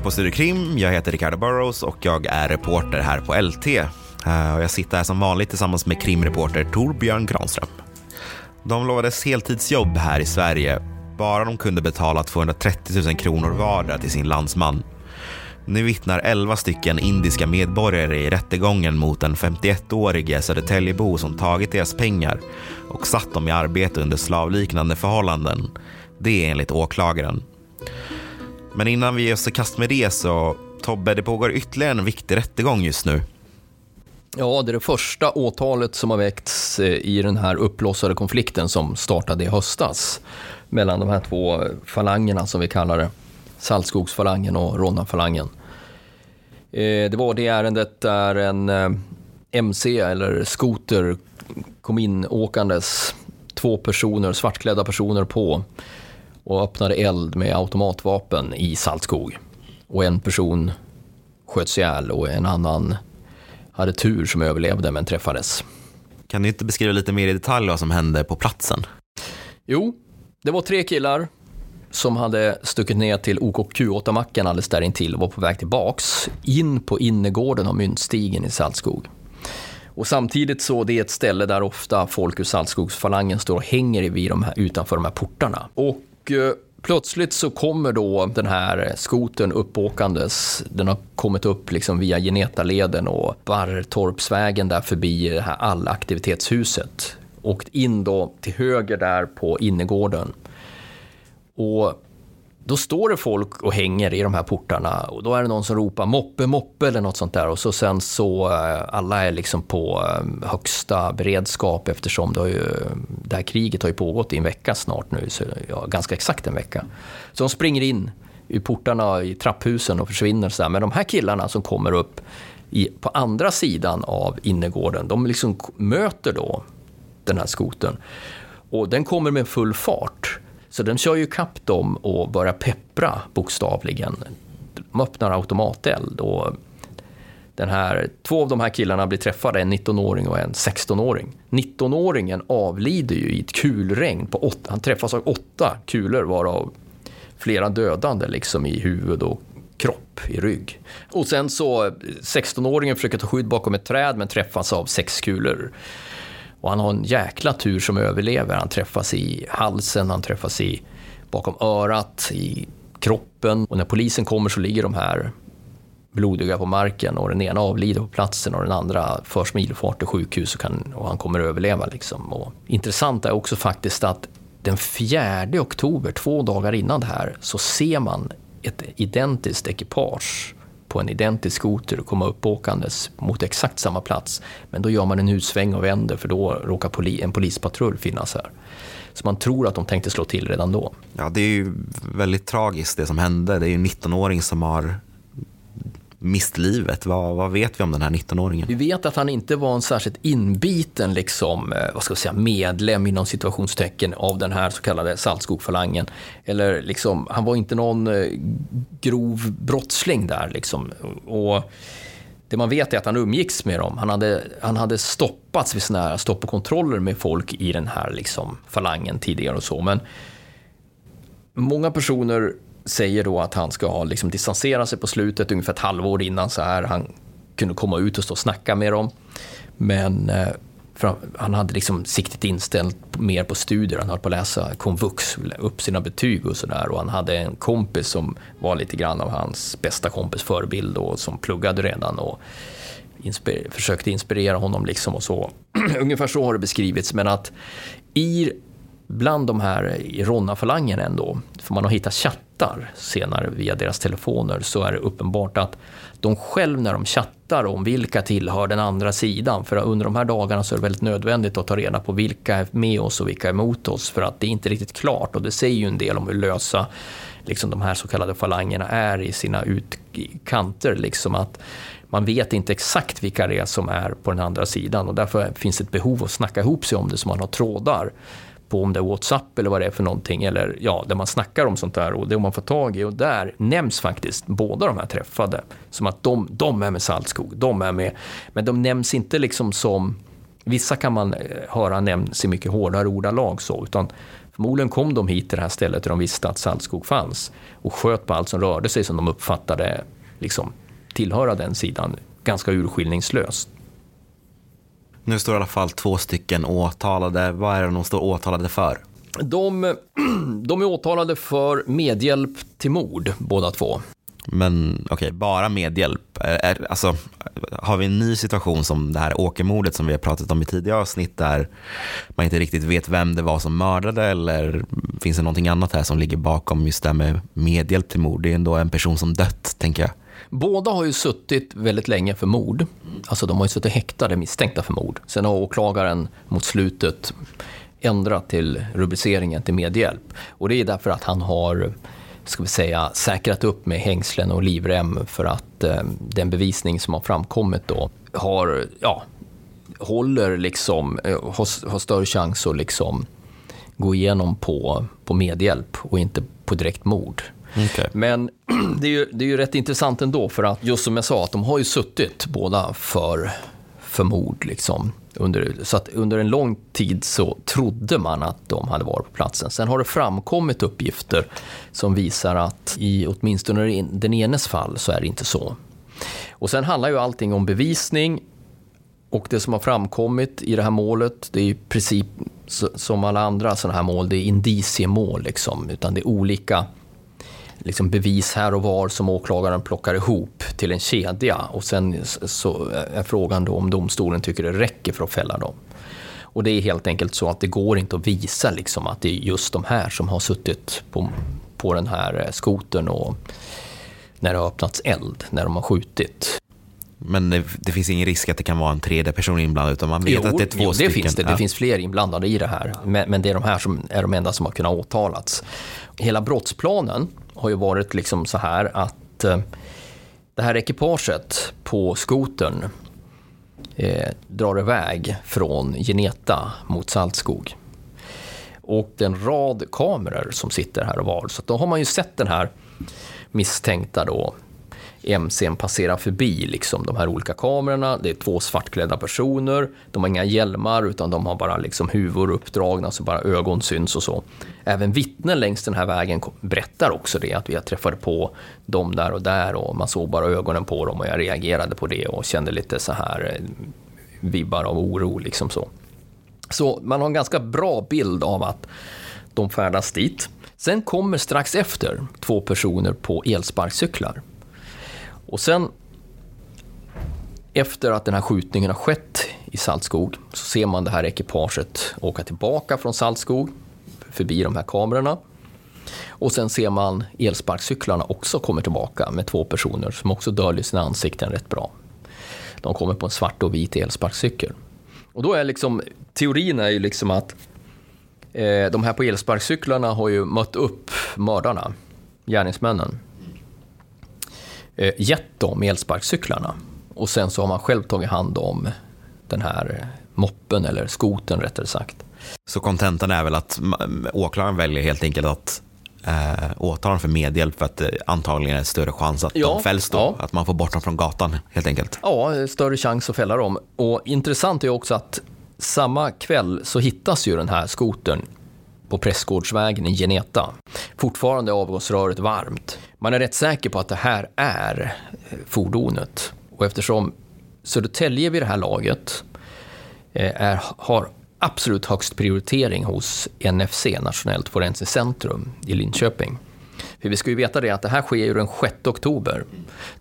Lyssnar på Studio Krim. Jag heter Ricardo Burrows och jag är reporter här på LT. Eh, och jag sitter här som vanligt tillsammans med krimreporter Torbjörn Granström. De lovades heltidsjobb här i Sverige, bara de kunde betala 230 000 kronor vardera till sin landsman. Nu vittnar 11 stycken indiska medborgare i rättegången mot den 51-årige Södertäljebo som tagit deras pengar och satt dem i arbete under slavliknande förhållanden. Det är enligt åklagaren. Men innan vi ger oss i kast med det så, Tobbe, det pågår ytterligare en viktig rättegång just nu. Ja, det är det första åtalet som har väckts eh, i den här uppblossade konflikten som startade i höstas mellan de här två falangerna som vi kallar det. Saltskogsfalangen och Ronnafalangen. Eh, det var det ärendet där en eh, MC eller skoter kom in åkandes, två personer, svartklädda personer på och öppnade eld med automatvapen i Saltskog. Och en person sköts ihjäl och en annan hade tur som överlevde men träffades. Kan du inte beskriva lite mer i detalj vad som hände på platsen? Jo, det var tre killar som hade stuckit ner till OKQ8-macken alldeles där intill och var på väg tillbaks in på innergården av Myntstigen i Saltskog. Och samtidigt så det är ett ställe där ofta folk ur Saltskogsfalangen står och hänger vid de här, utanför de här portarna. Och och eh, plötsligt så kommer då den här skoten uppåkandes. Den har kommit upp liksom via Genetaleden och Barrtorpsvägen där förbi det här allaktivitetshuset. Åkt in då till höger där på innergården. Och då står det folk och hänger i de här portarna och då är det någon som ropar moppe, moppe eller något sånt där och så sen så eh, alla är liksom på eh, högsta beredskap eftersom det, har ju, det här kriget har ju pågått i en vecka snart nu, så ja, ganska exakt en vecka. Så de springer in i portarna i trapphusen och försvinner så här. Men de här killarna som kommer upp i, på andra sidan av innergården, de liksom möter då den här skoten och den kommer med full fart. Så de kör ju kapp dem och börjar peppra bokstavligen. De öppnar automateld och den här, två av de här killarna blir träffade, en 19-åring och en 16-åring. 19-åringen avlider ju i ett kulregn, på åtta, han träffas av åtta kulor varav flera dödande liksom i huvud och kropp, i rygg. Och sen så 16-åringen försöker ta skydd bakom ett träd men träffas av sex kulor. Och han har en jäkla tur som överlever. Han träffas i halsen, han träffas i bakom örat, i kroppen. Och när polisen kommer så ligger de här blodiga på marken och den ena avlider på platsen och den andra förs med ilfart till sjukhus och, kan, och han kommer överleva. Liksom. Och intressant är också faktiskt att den 4 oktober, två dagar innan det här, så ser man ett identiskt ekipage på en identisk skoter och komma upp åkandes mot exakt samma plats. Men då gör man en utsväng och vänder för då råkar poli en polispatrull finnas här. Så man tror att de tänkte slå till redan då. Ja, det är ju väldigt tragiskt det som hände. Det är ju en 19-åring som har mist livet. Vad, vad, vet vi om den här 19-åringen? Vi vet att han inte var en särskilt inbiten liksom, eh, vad ska säga, medlem inom situationstecken av den här så kallade Saltskogfalangen. Eller liksom, han var inte någon eh, grov brottsling där. Liksom. Och det man vet är att han umgicks med dem. Han hade, han hade stoppats vid såna här stopp och kontroller med folk i den här liksom, falangen tidigare och så. Men många personer säger då att han ska ha liksom distanserat sig på slutet, ungefär ett halvår innan så här. Han kunde komma ut och stå och snacka med dem. Men eh, han hade liksom siktet inställt mer på studier. Han höll på att läsa komvux, upp sina betyg och sådär. Och han hade en kompis som var lite grann av hans bästa kompis förebild och som pluggade redan och inspir försökte inspirera honom liksom och så. Ungefär så har det beskrivits. Men att i bland de här i Ronna-falangen ändå, för man har hittat chatt chattar senare via deras telefoner så är det uppenbart att de själv när de chattar om vilka tillhör den andra sidan, för under de här dagarna så är det väldigt nödvändigt att ta reda på vilka är med oss och vilka är emot oss, för att det är inte riktigt klart och det säger ju en del om hur lösa liksom de här så kallade falangerna är i sina utkanter. Liksom att man vet inte exakt vilka det är som är på den andra sidan. Och därför finns det ett behov att snacka ihop sig om det så man har trådar på om det är WhatsApp eller vad det är för någonting, eller ja, där man snackar om sånt där och det man får tag i och där nämns faktiskt båda de här träffade som att de, de är med Saltskog, de är med, men de nämns inte liksom som, vissa kan man eh, höra nämns i mycket hårdare ordalag så, utan förmodligen kom de hit till det här stället där de visste att Saltskog fanns och sköt på allt som rörde sig som de uppfattade liksom tillhöra den sidan ganska urskillningslöst. Nu står i alla fall två stycken åtalade. Vad är det de står åtalade för? De, de är åtalade för medhjälp till mord, båda två. Men okej, okay, bara medhjälp. Är, är, alltså, har vi en ny situation som det här åkermordet som vi har pratat om i tidigare avsnitt där man inte riktigt vet vem det var som mördade eller finns det någonting annat här som ligger bakom just det här med medhjälp till mord? Det är ändå en person som dött, tänker jag. Båda har ju suttit väldigt länge för mord. Alltså de har ju suttit häktade misstänkta för mord. Sen har åklagaren mot slutet ändrat till rubriceringen till medhjälp. Och det är därför att han har ska vi säga, säkrat upp med hängslen och livrem för att eh, den bevisning som har framkommit då har, ja, håller liksom, eh, har, har större chans att liksom gå igenom på, på medhjälp och inte på direkt mord. Okay. Men det är, ju, det är ju rätt intressant ändå för att just som jag sa, att de har ju suttit båda för, för mord. Liksom. Under, så att under en lång tid så trodde man att de hade varit på platsen. Sen har det framkommit uppgifter som visar att i åtminstone den enes fall så är det inte så. Och sen handlar ju allting om bevisning och det som har framkommit i det här målet, det är i princip som alla andra sådana här mål, det är indiciemål liksom, utan det är olika liksom bevis här och var som åklagaren plockar ihop till en kedja och sen så är frågan då om domstolen tycker det räcker för att fälla dem. Och det är helt enkelt så att det går inte att visa liksom att det är just de här som har suttit på, på den här eh, skoten och när det har öppnats eld, när de har skjutit. Men det, det, finns ingen risk att det kan vara en tredje person inblandad, utan man vet jo, att det är två jo, det stycken? Finns det. det finns fler inblandade i det här, men, men, det är de här som är de enda som har kunnat åtalats. Hela brottsplanen har ju varit liksom så här att eh, det här ekipaget på skoten eh, drar iväg från Geneta mot Saltskog. Och det är en rad kameror som sitter här och var, så då har man ju sett den här misstänkta då MCn passerar förbi liksom, de här olika kamerorna. Det är två svartklädda personer. De har inga hjälmar utan de har bara liksom huvor uppdragna så bara ögon syns och så. Även vittnen längs den här vägen berättar också det att vi träffade på dem där och där och man såg bara ögonen på dem och jag reagerade på det och kände lite så här eh, vibbar av oro liksom så. Så man har en ganska bra bild av att de färdas dit. Sen kommer strax efter två personer på elsparkcyklar. Och sen efter att den här skjutningen har skett i Saltskog så ser man det här ekipaget åka tillbaka från Saltskog förbi de här kamerorna. Och sen ser man elsparkcyklarna också kommer tillbaka med två personer som också döljer sina ansikten rätt bra. De kommer på en svart och vit elsparkcykel. Och då är liksom, teorin är ju liksom att eh, de här på elsparkcyklarna har ju mött upp mördarna, gärningsmännen gett dem elsparkcyklarna. Och sen så har man själv tagit hand om den här moppen, eller skoten rättare sagt. Så kontentan är väl att åklagaren väljer helt enkelt att eh, åtala dem för medhjälp för att det antagligen är större chans att ja, de fälls då, ja. att man får bort dem från gatan helt enkelt. Ja, större chans att fälla dem. Och intressant är också att samma kväll så hittas ju den här skotern på Prästgårdsvägen i Geneta. Fortfarande avgasröret varmt. Man är rätt säker på att det här är eh, fordonet. Och eftersom Södertälje vid det här laget eh, är, har absolut högst prioritering hos NFC, Nationellt forensiskt centrum i Linköping. För vi ska ju veta det att det här sker ju den 6 oktober.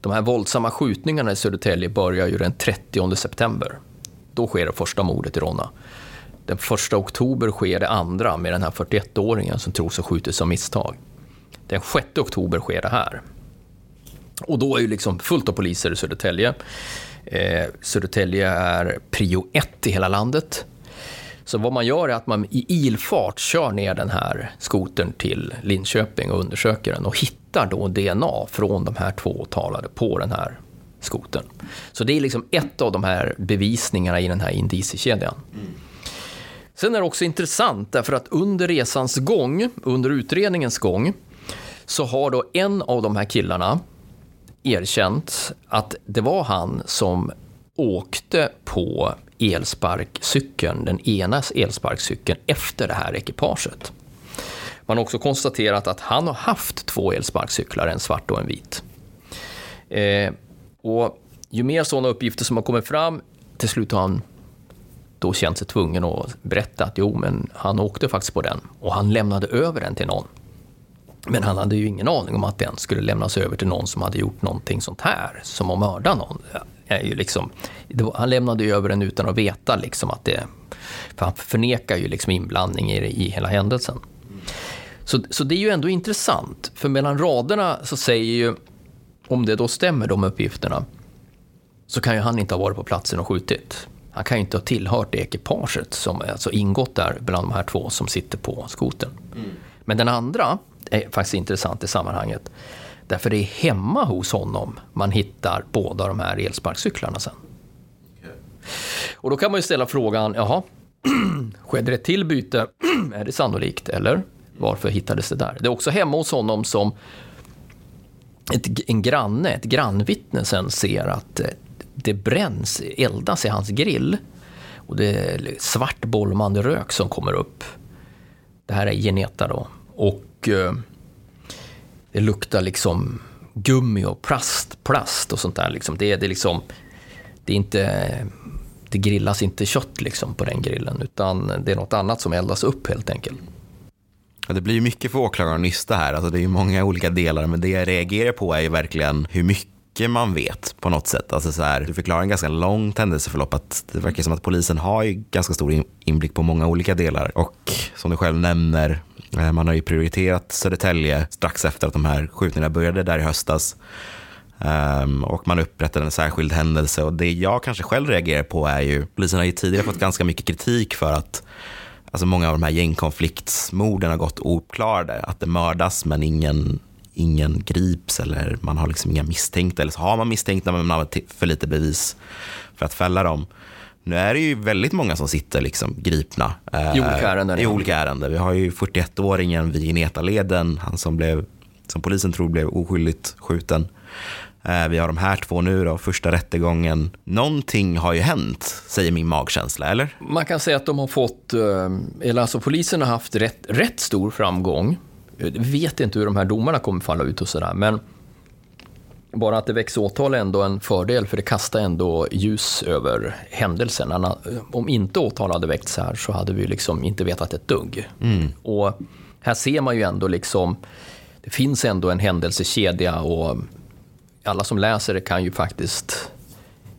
De här våldsamma skjutningarna i Södertälje börjar ju den 30 september. Då sker det första mordet i Ronna. Den 1 oktober sker det andra med den här 41-åringen som tros ha skjutits av misstag. Den 6 oktober sker det här. Och då är ju liksom fullt av poliser i Södertälje. Eh, Södertälje är prio ett i hela landet. Så vad man gör är att man i ilfart kör ner den här skotern till Linköping och undersöker den och hittar då DNA från de här två åtalade på den här skotern. Så det är liksom ett av de här bevisningarna i den här indiciekedjan. Mm. Sen är det också intressant därför att under resans gång, under utredningens gång, så har då en av de här killarna erkänt att det var han som åkte på elsparkcykeln, den ena elsparkcykeln, efter det här ekipaget. Man har också konstaterat att han har haft två elsparkcyklar, en svart och en vit. Eh, och ju mer sådana uppgifter som har kommit fram, till slut har han då känt sig tvungen att berätta att jo, men han åkte faktiskt på den och han lämnade över den till någon. Men han hade ju ingen aning om att den skulle lämnas över till någon som hade gjort någonting sånt här, som att mörda någon. Är ju liksom, var, han lämnade ju över den utan att veta liksom att det... För han förnekar ju liksom inblandning i, i hela händelsen. Så, så det är ju ändå intressant, för mellan raderna så säger ju, om det då stämmer de uppgifterna, så kan ju han inte ha varit på platsen och skjutit. Han kan ju inte ha tillhört det ekipaget som alltså ingått där bland de här två som sitter på skoten. Mm. Men den andra är faktiskt intressant i sammanhanget. Därför det är hemma hos honom man hittar båda de här elsparkcyklarna sen. Och då kan man ju ställa frågan, jaha, skedde det ett till byte? är det sannolikt? Eller varför hittades det där? Det är också hemma hos honom som ett, en granne, ett grannvittne sen ser att det bränns, eldas i hans grill. Och det är svart bolmande rök som kommer upp. Det här är Geneta då. Och eh, det luktar liksom gummi och plast, plast och sånt där. Liksom. Det, det, liksom, det, är inte, det grillas inte kött liksom på den grillen, utan det är något annat som eldas upp helt enkelt. Ja, det blir ju mycket för åklagaren att nysta här. Alltså, det är ju många olika delar, men det jag reagerar på är ju verkligen hur mycket man vet på något sätt. Alltså så här, du förklarar en ganska långt händelseförlopp. Att det verkar som att polisen har ju ganska stor inblick på många olika delar. Och som du själv nämner, Eh, man har ju prioriterat Södertälje strax efter att de här skjutningarna började där i höstas. Um, och man upprättade en särskild händelse. Och det jag kanske själv reagerar på är ju, polisen har ju tidigare fått ganska mycket kritik för att alltså många av de här gängkonfliktsmorden har gått ouppklarade. Att det mördas men ingen ingen grips eller man har liksom inga misstänkta. Eller så har man misstänkta men man har för lite bevis för att fälla dem. Nu är det ju väldigt många som sitter liksom gripna eh, i olika ärenden. I olika ärenden. Vi har ju 41-åringen vid Genetaleden, han som, blev, som polisen tror blev oskyldigt skjuten. Eh, vi har de här två nu då, första rättegången. Någonting har ju hänt, säger min magkänsla, eller? Man kan säga att de har fått, eh, eller alltså polisen har haft rätt, rätt stor framgång vi vet inte hur de här domarna kommer falla ut och sådär, men bara att det väcks åtal är ändå en fördel, för det kastar ändå ljus över händelsen. Om inte åtal hade väckts här så hade vi liksom inte vetat ett dugg. Mm. Och här ser man ju ändå liksom, det finns ändå en händelsekedja och alla som läser det kan ju faktiskt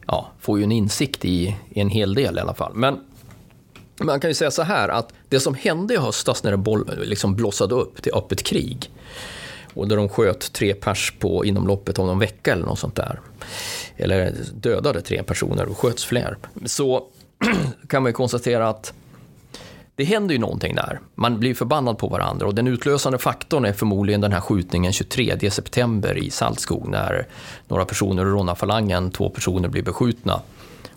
ja, få ju en insikt i, i en hel del i alla fall. Men man kan ju säga så här att det som hände i höstas när det boll, liksom blossade upp till öppet krig och där de sköt tre pers på inom loppet av någon vecka eller något sånt där. Eller dödade tre personer och sköts fler. Så kan man ju konstatera att det händer ju någonting där. Man blir förbannad på varandra och den utlösande faktorn är förmodligen den här skjutningen 23 september i Saltskog när några personer rånar falangen, två personer blir beskjutna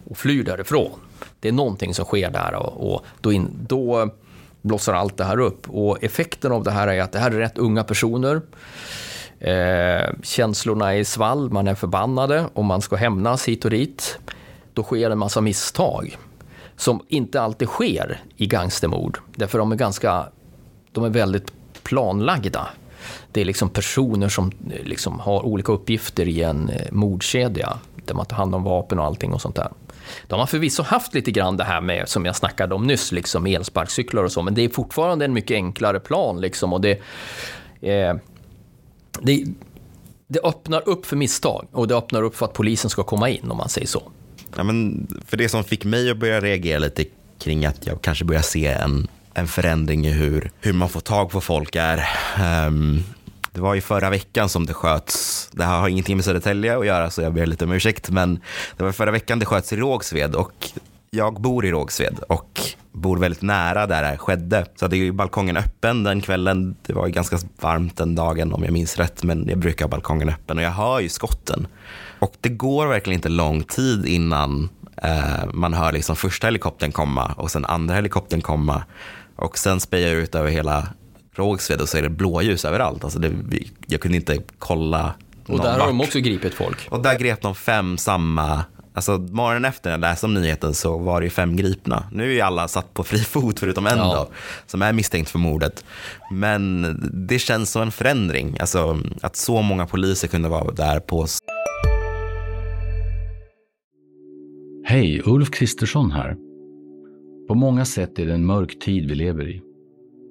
och flyr därifrån. Det är någonting som sker där och, och då, in, då blossar allt det här upp. Och effekten av det här är att det här är rätt unga personer. Eh, känslorna är i svall, man är förbannade och man ska hämnas hit och dit. Då sker en massa misstag som inte alltid sker i gangstermord. Därför de är ganska, de är väldigt planlagda. Det är liksom personer som eh, liksom har olika uppgifter i en eh, mordkedja där man tar hand om vapen och allting och sånt där. De har förvisso haft lite grann det här med, som jag snackade om nyss, liksom elsparkcyklar och så, men det är fortfarande en mycket enklare plan liksom och det, eh, det, det öppnar upp för misstag och det öppnar upp för att polisen ska komma in om man säger så. Ja, men för det som fick mig att börja reagera lite kring att jag kanske börjar se en, en förändring i hur, hur man får tag på folk är um, det var ju förra veckan som det sköts. Det här har ingenting med Södertälje att göra så jag ber lite om ursäkt. Men det var förra veckan det sköts i Rågsved och jag bor i Rågsved och bor väldigt nära där det här skedde. Så det är ju balkongen öppen den kvällen. Det var ju ganska varmt den dagen om jag minns rätt, men jag brukar ha balkongen öppen och jag hör ju skotten. Och det går verkligen inte lång tid innan eh, man hör liksom första helikoptern komma och sen andra helikoptern komma och sen spejar jag ut över hela Rågsved och så är det blåljus överallt. Alltså det, jag kunde inte kolla Och där har de också gripit folk. Och där grep de fem samma Alltså morgonen efter när jag läste om nyheten så var det ju fem gripna. Nu är ju alla satt på fri fot förutom en ja. då, som är misstänkt för mordet. Men det känns som en förändring, alltså att så många poliser kunde vara där på Hej, Ulf Kristersson här. På många sätt är det en mörk tid vi lever i.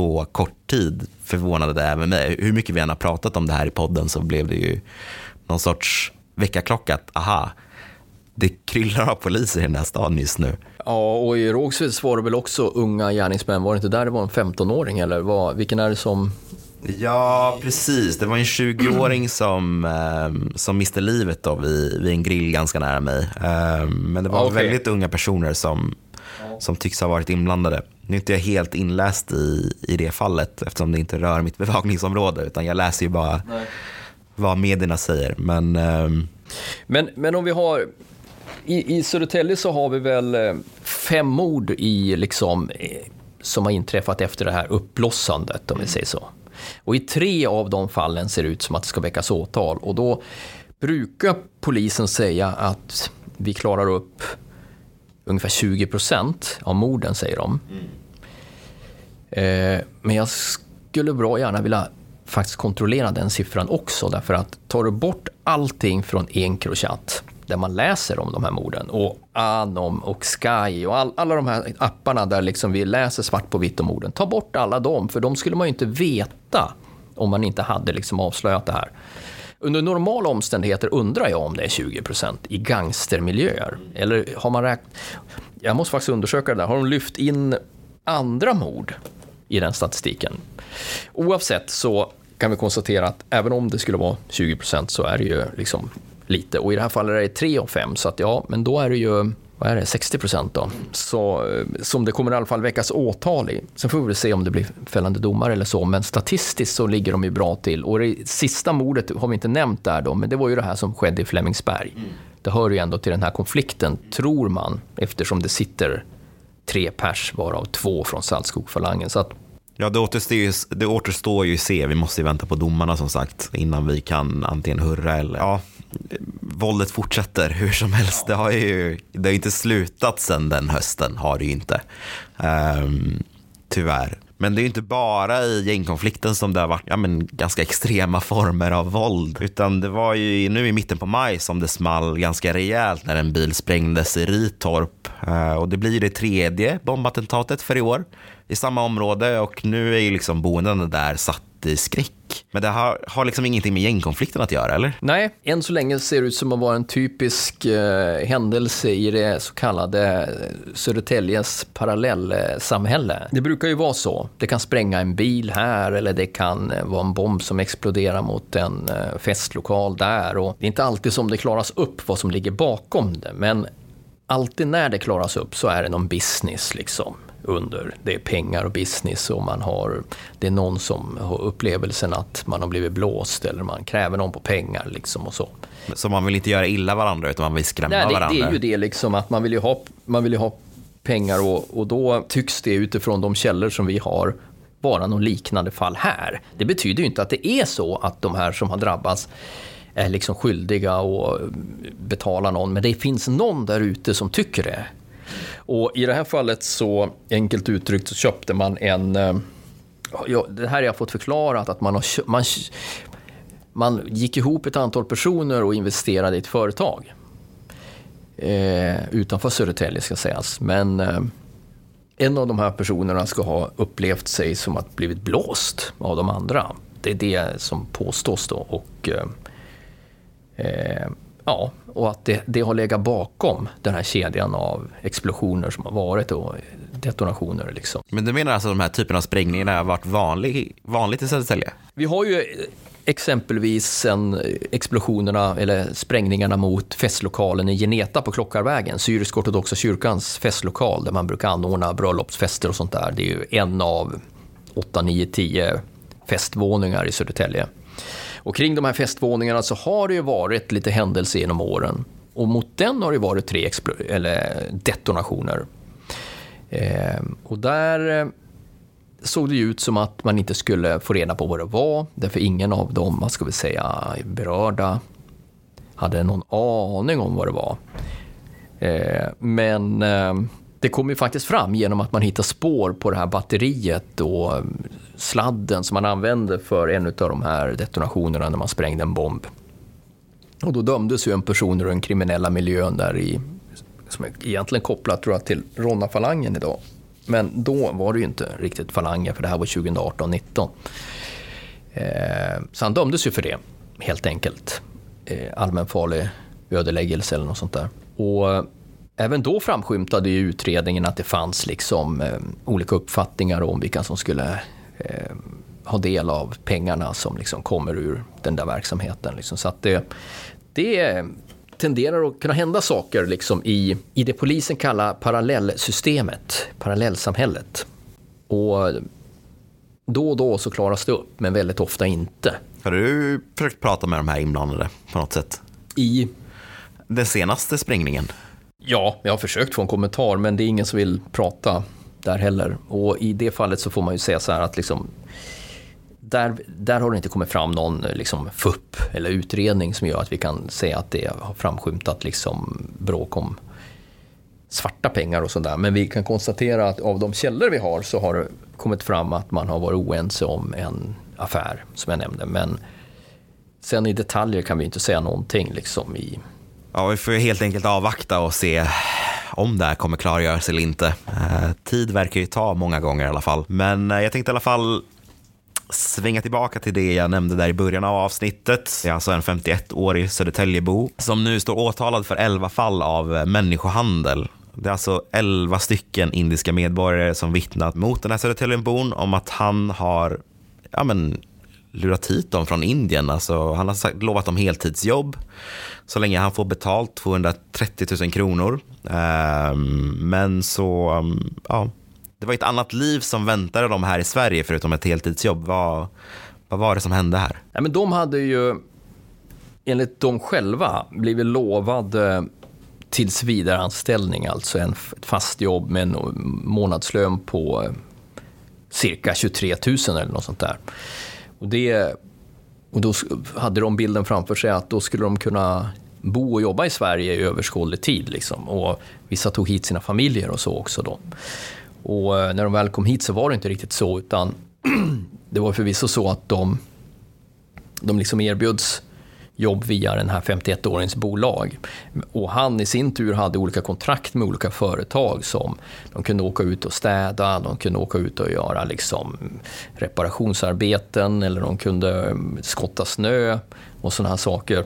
Så kort tid förvånade det även mig. Hur mycket vi än har pratat om det här i podden så blev det ju någon sorts väckarklocka. Aha, det kryllar av poliser i den här staden just nu. Ja, och i Rågsved var det väl också unga gärningsmän. Var det inte där det var en 15-åring eller vad, vilken är det som Ja, precis. Det var en 20-åring som, eh, som miste livet då vid, vid en grill ganska nära mig. Eh, men det var okay. väldigt unga personer som, som tycks ha varit inblandade. Nu är inte jag helt inläst i, i det fallet eftersom det inte rör mitt bevakningsområde utan jag läser ju bara Nej. vad medierna säger. Men, eh, men, men om vi har i, I Södertälje så har vi väl eh, fem mord i, liksom, eh, som har inträffat efter det här uppblossandet, om vi säger så. Och i tre av de fallen ser det ut som att det ska väckas åtal och då brukar polisen säga att vi klarar upp ungefär 20 procent av morden, säger de. Mm. Eh, men jag skulle bra gärna vilja faktiskt kontrollera den siffran också, därför att tar du bort allting från Encrochat, där man läser om de här morden, och Anom och Sky och all, alla de här apparna där liksom vi läser svart på vitt om morden, ta bort alla dem, för de skulle man ju inte veta om man inte hade liksom avslöjat det här. Under normala omständigheter undrar jag om det är 20% i gangstermiljöer. Eller har man räknat... Jag måste faktiskt undersöka det där. Har de lyft in andra mord i den statistiken? Oavsett så kan vi konstatera att även om det skulle vara 20% så är det ju liksom lite. Och i det här fallet är det 3 av 5, så att ja, men då är det ju vad är det, 60 procent då, så, eh, som det kommer i alla fall väckas åtal i. Sen får vi se om det blir fällande domar eller så, men statistiskt så ligger de ju bra till. Och det sista mordet har vi inte nämnt där då, men det var ju det här som skedde i Flemingsberg. Mm. Det hör ju ändå till den här konflikten, tror man, eftersom det sitter tre pers, varav två från Saltskogfalangen. Så att Ja, det återstår, ju, det återstår ju se. Vi måste ju vänta på domarna som sagt innan vi kan antingen hurra eller... Ja, våldet fortsätter hur som helst. Det har ju det har inte slutat sedan den hösten, har det ju inte. Um, tyvärr. Men det är ju inte bara i gängkonflikten som det har varit ja, men, ganska extrema former av våld. Utan det var ju nu i mitten på maj som det small ganska rejält när en bil sprängdes i Ritorp. Uh, och det blir det tredje bombattentatet för i år i samma område och nu är ju liksom boendena där satt i skräck. Men det har, har liksom ingenting med gängkonflikten att göra, eller? Nej, än så länge ser det ut som att vara en typisk eh, händelse i det så kallade eh, Södertäljes parallellsamhälle. Det brukar ju vara så. Det kan spränga en bil här eller det kan eh, vara en bomb som exploderar mot en eh, festlokal där. Och det är inte alltid som det klaras upp vad som ligger bakom det, men alltid när det klaras upp så är det någon business liksom under. Det är pengar och business och man har, det är någon som har upplevelsen att man har blivit blåst eller man kräver någon på pengar liksom och så. Så man vill inte göra illa varandra utan man vill skrämma Nej, det, varandra? Det är ju det liksom att man vill ju ha, man vill ha pengar och, och då tycks det utifrån de källor som vi har vara någon liknande fall här. Det betyder ju inte att det är så att de här som har drabbats är liksom skyldiga att betala någon, men det finns någon där ute som tycker det. Och i det här fallet så, enkelt uttryckt, så köpte man en, eh, Ja, det här har jag fått förklarat, att man, har, man, man gick ihop ett antal personer och investerade i ett företag. Eh, utanför Södertälje ska sägas. Men eh, en av de här personerna ska ha upplevt sig som att blivit blåst av de andra. Det är det som påstås då. Och, eh, eh ja, och att det, det, har legat bakom den här kedjan av explosioner som har varit och detonationer. Liksom. Men du menar alltså att de här typerna av sprängningar har varit vanlig, vanligt i Södertälje? Vi har ju exempelvis sen explosionerna eller sprängningarna mot festlokalen i Geneta på Klockarvägen, Syrisk-ortodoxa kyrkans festlokal där man brukar anordna bröllopsfester och sånt där. Det är ju en av 8, 9, 10 festvåningar i Södertälje. Och kring de här festvåningarna så har det ju varit lite händelser genom åren. Och mot den har det varit tre eller detonationer. Eh, och där eh, såg det ut som att man inte skulle få reda på vad det var, därför ingen av de, vad ska vi säga, berörda hade någon aning om vad det var. Eh, men eh, det kom ju faktiskt fram genom att man hittade spår på det här batteriet och sladden som man använde för en av de här detonationerna när man sprängde en bomb. Och då dömdes ju en person ur den kriminella miljön där i, som är egentligen kopplat tror jag, till Ronna-falangen idag. Men då var det ju inte riktigt falanger, för det här var 2018-19. Eh, så han dömdes ju för det, helt enkelt. Eh, allmänfarlig ödeläggelse eller något sånt där. Och eh, även då framskymtade i utredningen att det fanns liksom eh, olika uppfattningar om vilka som skulle eh, ha del av pengarna som liksom kommer ur den där verksamheten. Liksom. Så att det, det tenderar att kunna hända saker liksom i, i det polisen kallar parallellsystemet, parallellsamhället. Och då och då så klaras det upp, men väldigt ofta inte. Har du försökt prata med de här inblandade på något sätt? I? Den senaste sprängningen? Ja, jag har försökt få en kommentar, men det är ingen som vill prata där heller. Och i det fallet så får man ju säga så här att liksom, där, där har det inte kommit fram någon eh, liksom, FUP eller utredning som gör att vi kan säga att det har framskymtat liksom, bråk om svarta pengar och sådär. Men vi kan konstatera att av de källor vi har så har det kommit fram att man har varit oense om en affär som jag nämnde. Men sen i detaljer kan vi inte säga någonting liksom i... Ja, vi får helt enkelt avvakta och se om det här kommer klargöras eller inte. Eh, tid verkar ju ta många gånger i alla fall. Men eh, jag tänkte i alla fall svänga tillbaka till det jag nämnde där i början av avsnittet. Det är alltså en 51-årig Södertäljebo som nu står åtalad för 11 fall av eh, människohandel. Det är alltså 11 stycken indiska medborgare som vittnat mot den här Södertäljebon om att han har ja, men, lurat hit dem från Indien. Alltså, han har sagt, lovat dem heltidsjobb så länge han får betalt 230 000 kronor. Um, men så, um, ja, det var ett annat liv som väntade dem här i Sverige förutom ett heltidsjobb. Vad, vad var det som hände här? Ja, men de hade ju, enligt dem själva, blivit lovade tills vidare anställning, alltså en, ett fast jobb med en månadslön på eh, cirka 23 000 eller något sånt där. Och, det, och då hade de bilden framför sig att då skulle de kunna bo och jobba i Sverige i överskådlig tid. Liksom. Och vissa tog hit sina familjer och så också. Då. Och eh, när de väl kom hit så var det inte riktigt så, utan det var förvisso så att de, de liksom erbjöds jobb via den här 51-åringens bolag. Och han i sin tur hade olika kontrakt med olika företag som de kunde åka ut och städa, de kunde åka ut och göra liksom reparationsarbeten eller de kunde mm, skotta snö och sådana här saker.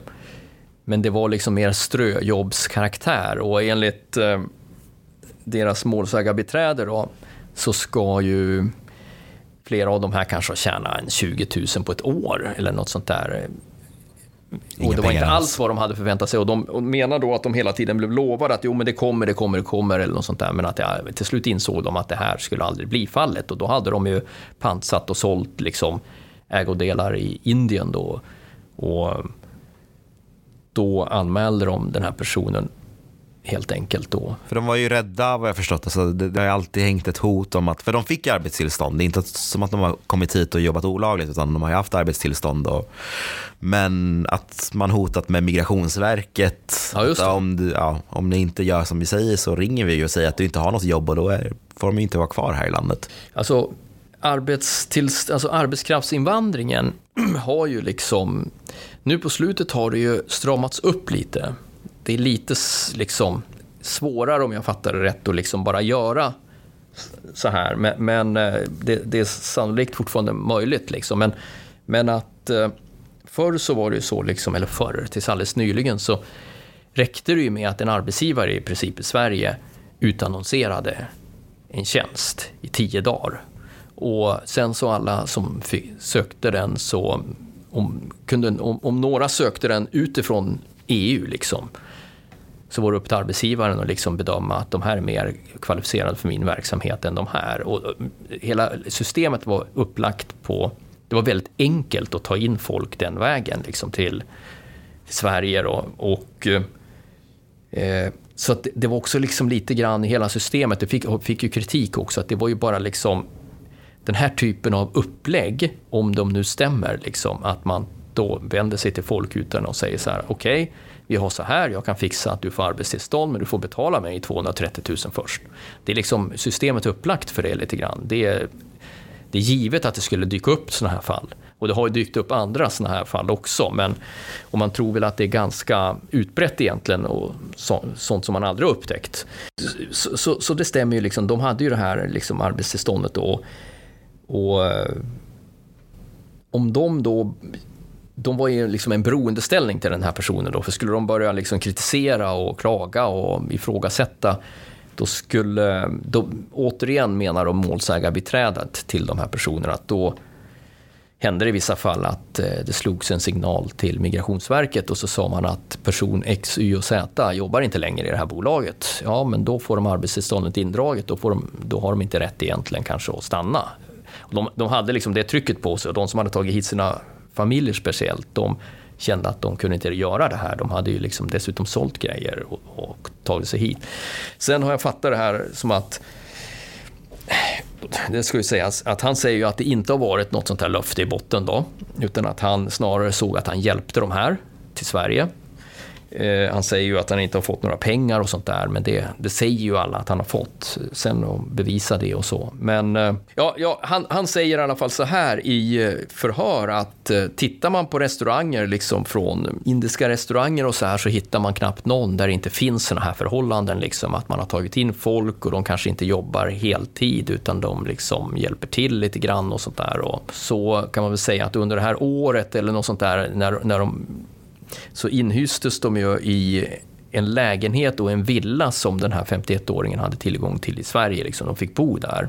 Men det var liksom mer ströjobbskaraktär och enligt eh, deras målsägarbiträde då, så ska ju flera av de här kanske tjäna en 20 000 på ett år eller något sånt där. Inga och det var inte alls vad de hade förväntat sig. Och de och menar då att de hela tiden blev lovade att jo, men det kommer, det kommer, det kommer eller något sånt där. Men att det, till slut insåg de att det här skulle aldrig bli fallet. Och då hade de ju pantsatt och sålt liksom ägodelar i Indien då. Och då anmälde de den här personen helt enkelt då. För de var ju rädda vad jag förstått. Alltså, det, det har alltid hängt ett hot om att, för de fick arbetstillstånd. Det är inte som att de har kommit hit och jobbat olagligt, utan de har ju haft arbetstillstånd. Och, men att man hotat med Migrationsverket. Ja, det. Om, du, ja, om ni inte gör som vi säger så ringer vi och säger att du inte har något jobb och då är, får de inte vara kvar här i landet. Alltså, arbetstillst- alltså arbetskraftsinvandringen har ju liksom, nu på slutet har det ju stramats upp lite. Det är lite liksom svårare om jag fattar det rätt att liksom bara göra så här. Men, men eh, det, det, är sannolikt fortfarande möjligt. Liksom. Men, men att eh, förr så var det ju så, liksom, eller förr, tills alldeles nyligen, så räckte det ju med att en arbetsgivare i princip i Sverige utannonserade en tjänst i tio dagar. Och sen så alla som sökte den så, om, kunde, om, om några sökte den utifrån EU liksom, så var det upp till arbetsgivaren att liksom bedöma att de här är mer kvalificerade för min verksamhet än de här. Och hela systemet var upplagt på, det var väldigt enkelt att ta in folk den vägen liksom till, till Sverige. Då. Och, eh, så att det, var också liksom lite grann i hela systemet, det fick, fick ju kritik också, att det var ju bara liksom den här typen av upplägg, om de nu stämmer, liksom, att man då vänder sig till folk utan och säger så här, okej, okay, vi har så här, jag kan fixa att du får arbetstillstånd men du får betala mig 230 000 först. Det är liksom systemet upplagt för det lite grann. Det är, det är givet att det skulle dyka upp sådana här fall. Och det har ju dykt upp andra sådana här fall också, men och man tror väl att det är ganska utbrett egentligen och så, sånt som man aldrig har upptäckt. Så, så, så, det stämmer ju, liksom, de hade ju det här liksom arbetstillståndet då. Och eh, om de då de var i liksom en beroendeställning till den här personen då, för skulle de börja liksom kritisera och klaga och ifrågasätta, då skulle, då, återigen menar de målsägarbiträdet till de här personerna, att då hände det i vissa fall att eh, det slogs en signal till Migrationsverket och så sa man att person X, Y och Z jobbar inte längre i det här bolaget. Ja, men då får de arbetstillståndet indraget, då, får de, då har de inte rätt egentligen kanske att stanna. De, de hade liksom det trycket på sig och de som hade tagit hit sina familjer speciellt, de kände att de kunde inte göra det här. De hade ju liksom dessutom sålt grejer och, och tagit sig hit. Sen har jag fattat det här som att det ska ju sägas att han säger ju att det inte har varit något sånt här löfte i botten då, utan att han snarare såg att han hjälpte de här till Sverige Eh, han säger ju att han inte har fått några pengar och sånt där, men det, det säger ju alla att han har fått. Sen att bevisa det och så. Men eh, ja, ja, han, han säger i alla fall så här i eh, förhör att tittar man på restauranger, liksom från indiska restauranger och så här, så hittar man knappt någon där det inte finns såna här förhållanden, liksom att man har tagit in folk och de kanske inte jobbar heltid, utan de liksom hjälper till lite grann och sånt där. Och så kan man väl säga att under det här året eller något sånt där, när, när de så inhystes de ju i en lägenhet och en villa som den här 51-åringen hade tillgång till i Sverige. Liksom. De fick bo där.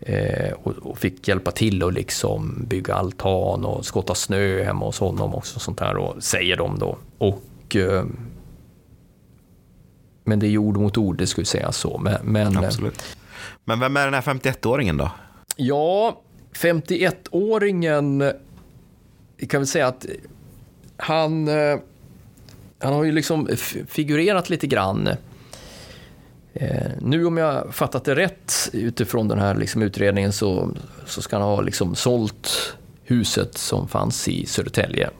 Eh, och, fick hjälpa till att liksom bygga altan och skotta snö hemma hos honom också. Sånt här, och, säger de då. Och, eh, men det är ord mot ord, det skulle säga så. Men, men, Absolut. Men vem är den här 51-åringen då? Ja, 51-åringen, vi kan väl säga att han, eh, han har ju liksom figurerat lite grann. Eh, nu om jag fattat det rätt utifrån den här liksom utredningen så, så ska han ha liksom sålt huset som fanns i Södertälje.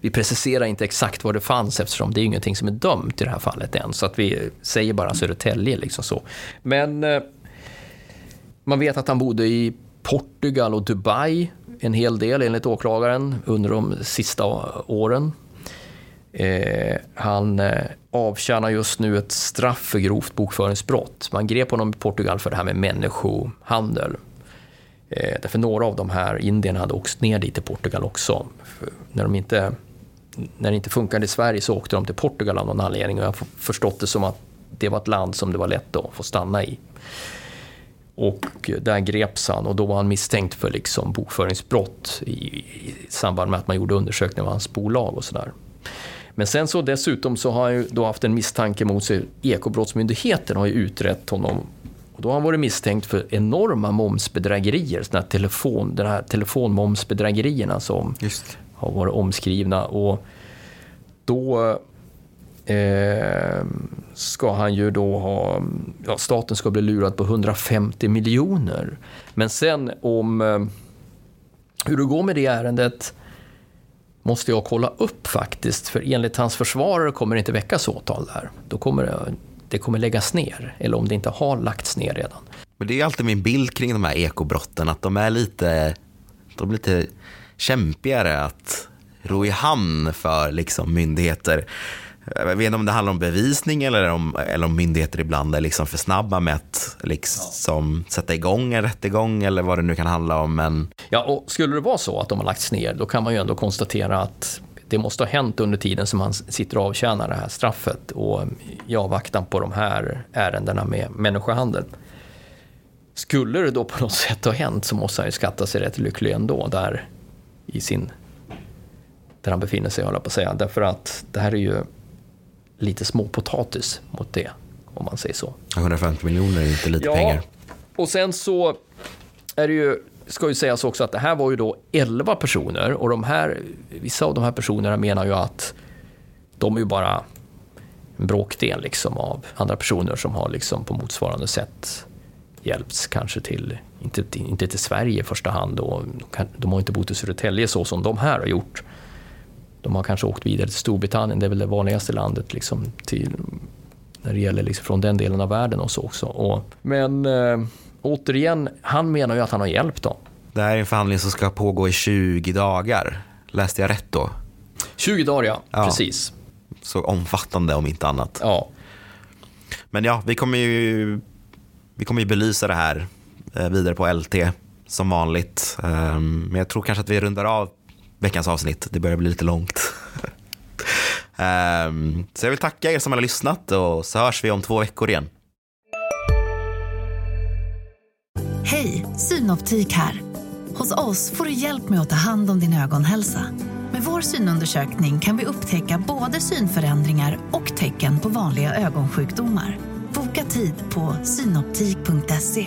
Vi preciserar inte exakt var det fanns eftersom det är ingenting som är dömt i det här fallet än. Så att vi säger bara Södertälje. Liksom så. Men eh, man vet att han bodde i Portugal och Dubai en hel del enligt åklagaren under de sista åren. Eh, han eh, avtjänar just nu ett straff för grovt bokföringsbrott. Man grep honom i Portugal för det här med människohandel. Eh, därför några av de här indierna hade åkt ner dit till Portugal också. För när, de inte, när det inte funkade i Sverige så åkte de till Portugal av någon anledning och jag har förstått det som att det var ett land som det var lätt att få stanna i. Och där greps han och då var han misstänkt för liksom bokföringsbrott i, i samband med att man gjorde undersökningar av hans bolag och sådär. Men sen så dessutom så har han ju då haft en misstanke mot sig. Ekobrottsmyndigheten har ju utrett honom och då har han varit misstänkt för enorma momsbedrägerier, såna här telefon, de här telefonmomsbedrägerierna som Just. har varit omskrivna. Och då eh, ska han ju då ha, ja, staten ska bli lurad på 150 miljoner. Men sen om eh, hur det går med det ärendet måste jag kolla upp faktiskt, för enligt hans försvarare kommer det inte väckas åtal där. Då kommer det, det kommer läggas ner, eller om det inte har lagts ner redan. Men det är alltid min bild kring de här ekobrotten, att de är lite, de är lite kämpigare att ro i hamn för liksom myndigheter. Jag vet inte om det handlar om bevisning eller om, eller om myndigheter ibland är liksom för snabba med att liksom sätta igång en rättegång eller vad det nu kan handla om. Men... Ja, och skulle det vara så att de har lagts ner, då kan man ju ändå konstatera att det måste ha hänt under tiden som han sitter och avtjänar det här straffet och i avvaktan på de här ärendena med människohandel. Skulle det då på något sätt ha hänt så måste han ju skatta sig rätt lycklig ändå där i sin där han befinner sig, håller på att säga. Därför att det här är ju lite småpotatis mot det, om man säger så. 150 miljoner är inte lite ja, pengar. Och sen så är det ju, ska ju sägas också att det här var ju då 11 personer och de här, vissa av de här personerna menar ju att de är ju bara en bråkdel liksom av andra personer som har liksom på motsvarande sätt hjälpts kanske till, inte, inte till Sverige i första hand, och de har inte bott i Södertälje så som de här har gjort. De har kanske åkt vidare till Storbritannien, det är väl det vanligaste landet liksom till, när det gäller liksom från den delen av världen och så också. Och, men äh, återigen, han menar ju att han har hjälpt dem. Det här är en förhandling som ska pågå i 20 dagar. Läste jag rätt då? 20 dagar, ja. ja. Precis. Så omfattande om inte annat. Ja. Men ja, vi kommer ju, vi kommer ju belysa det här eh, vidare på LT som vanligt. Ehm, men jag tror kanske att vi rundar av veckans avsnitt. Det börjar bli lite långt. um, så jag vill tacka er som har lyssnat och så hörs vi om två veckor igen. Hej, Synoptik här. Hos oss får du hjälp med att ta hand om din ögonhälsa. Med vår synundersökning kan vi upptäcka både synförändringar och tecken på vanliga ögonsjukdomar. Boka tid på synoptik.se.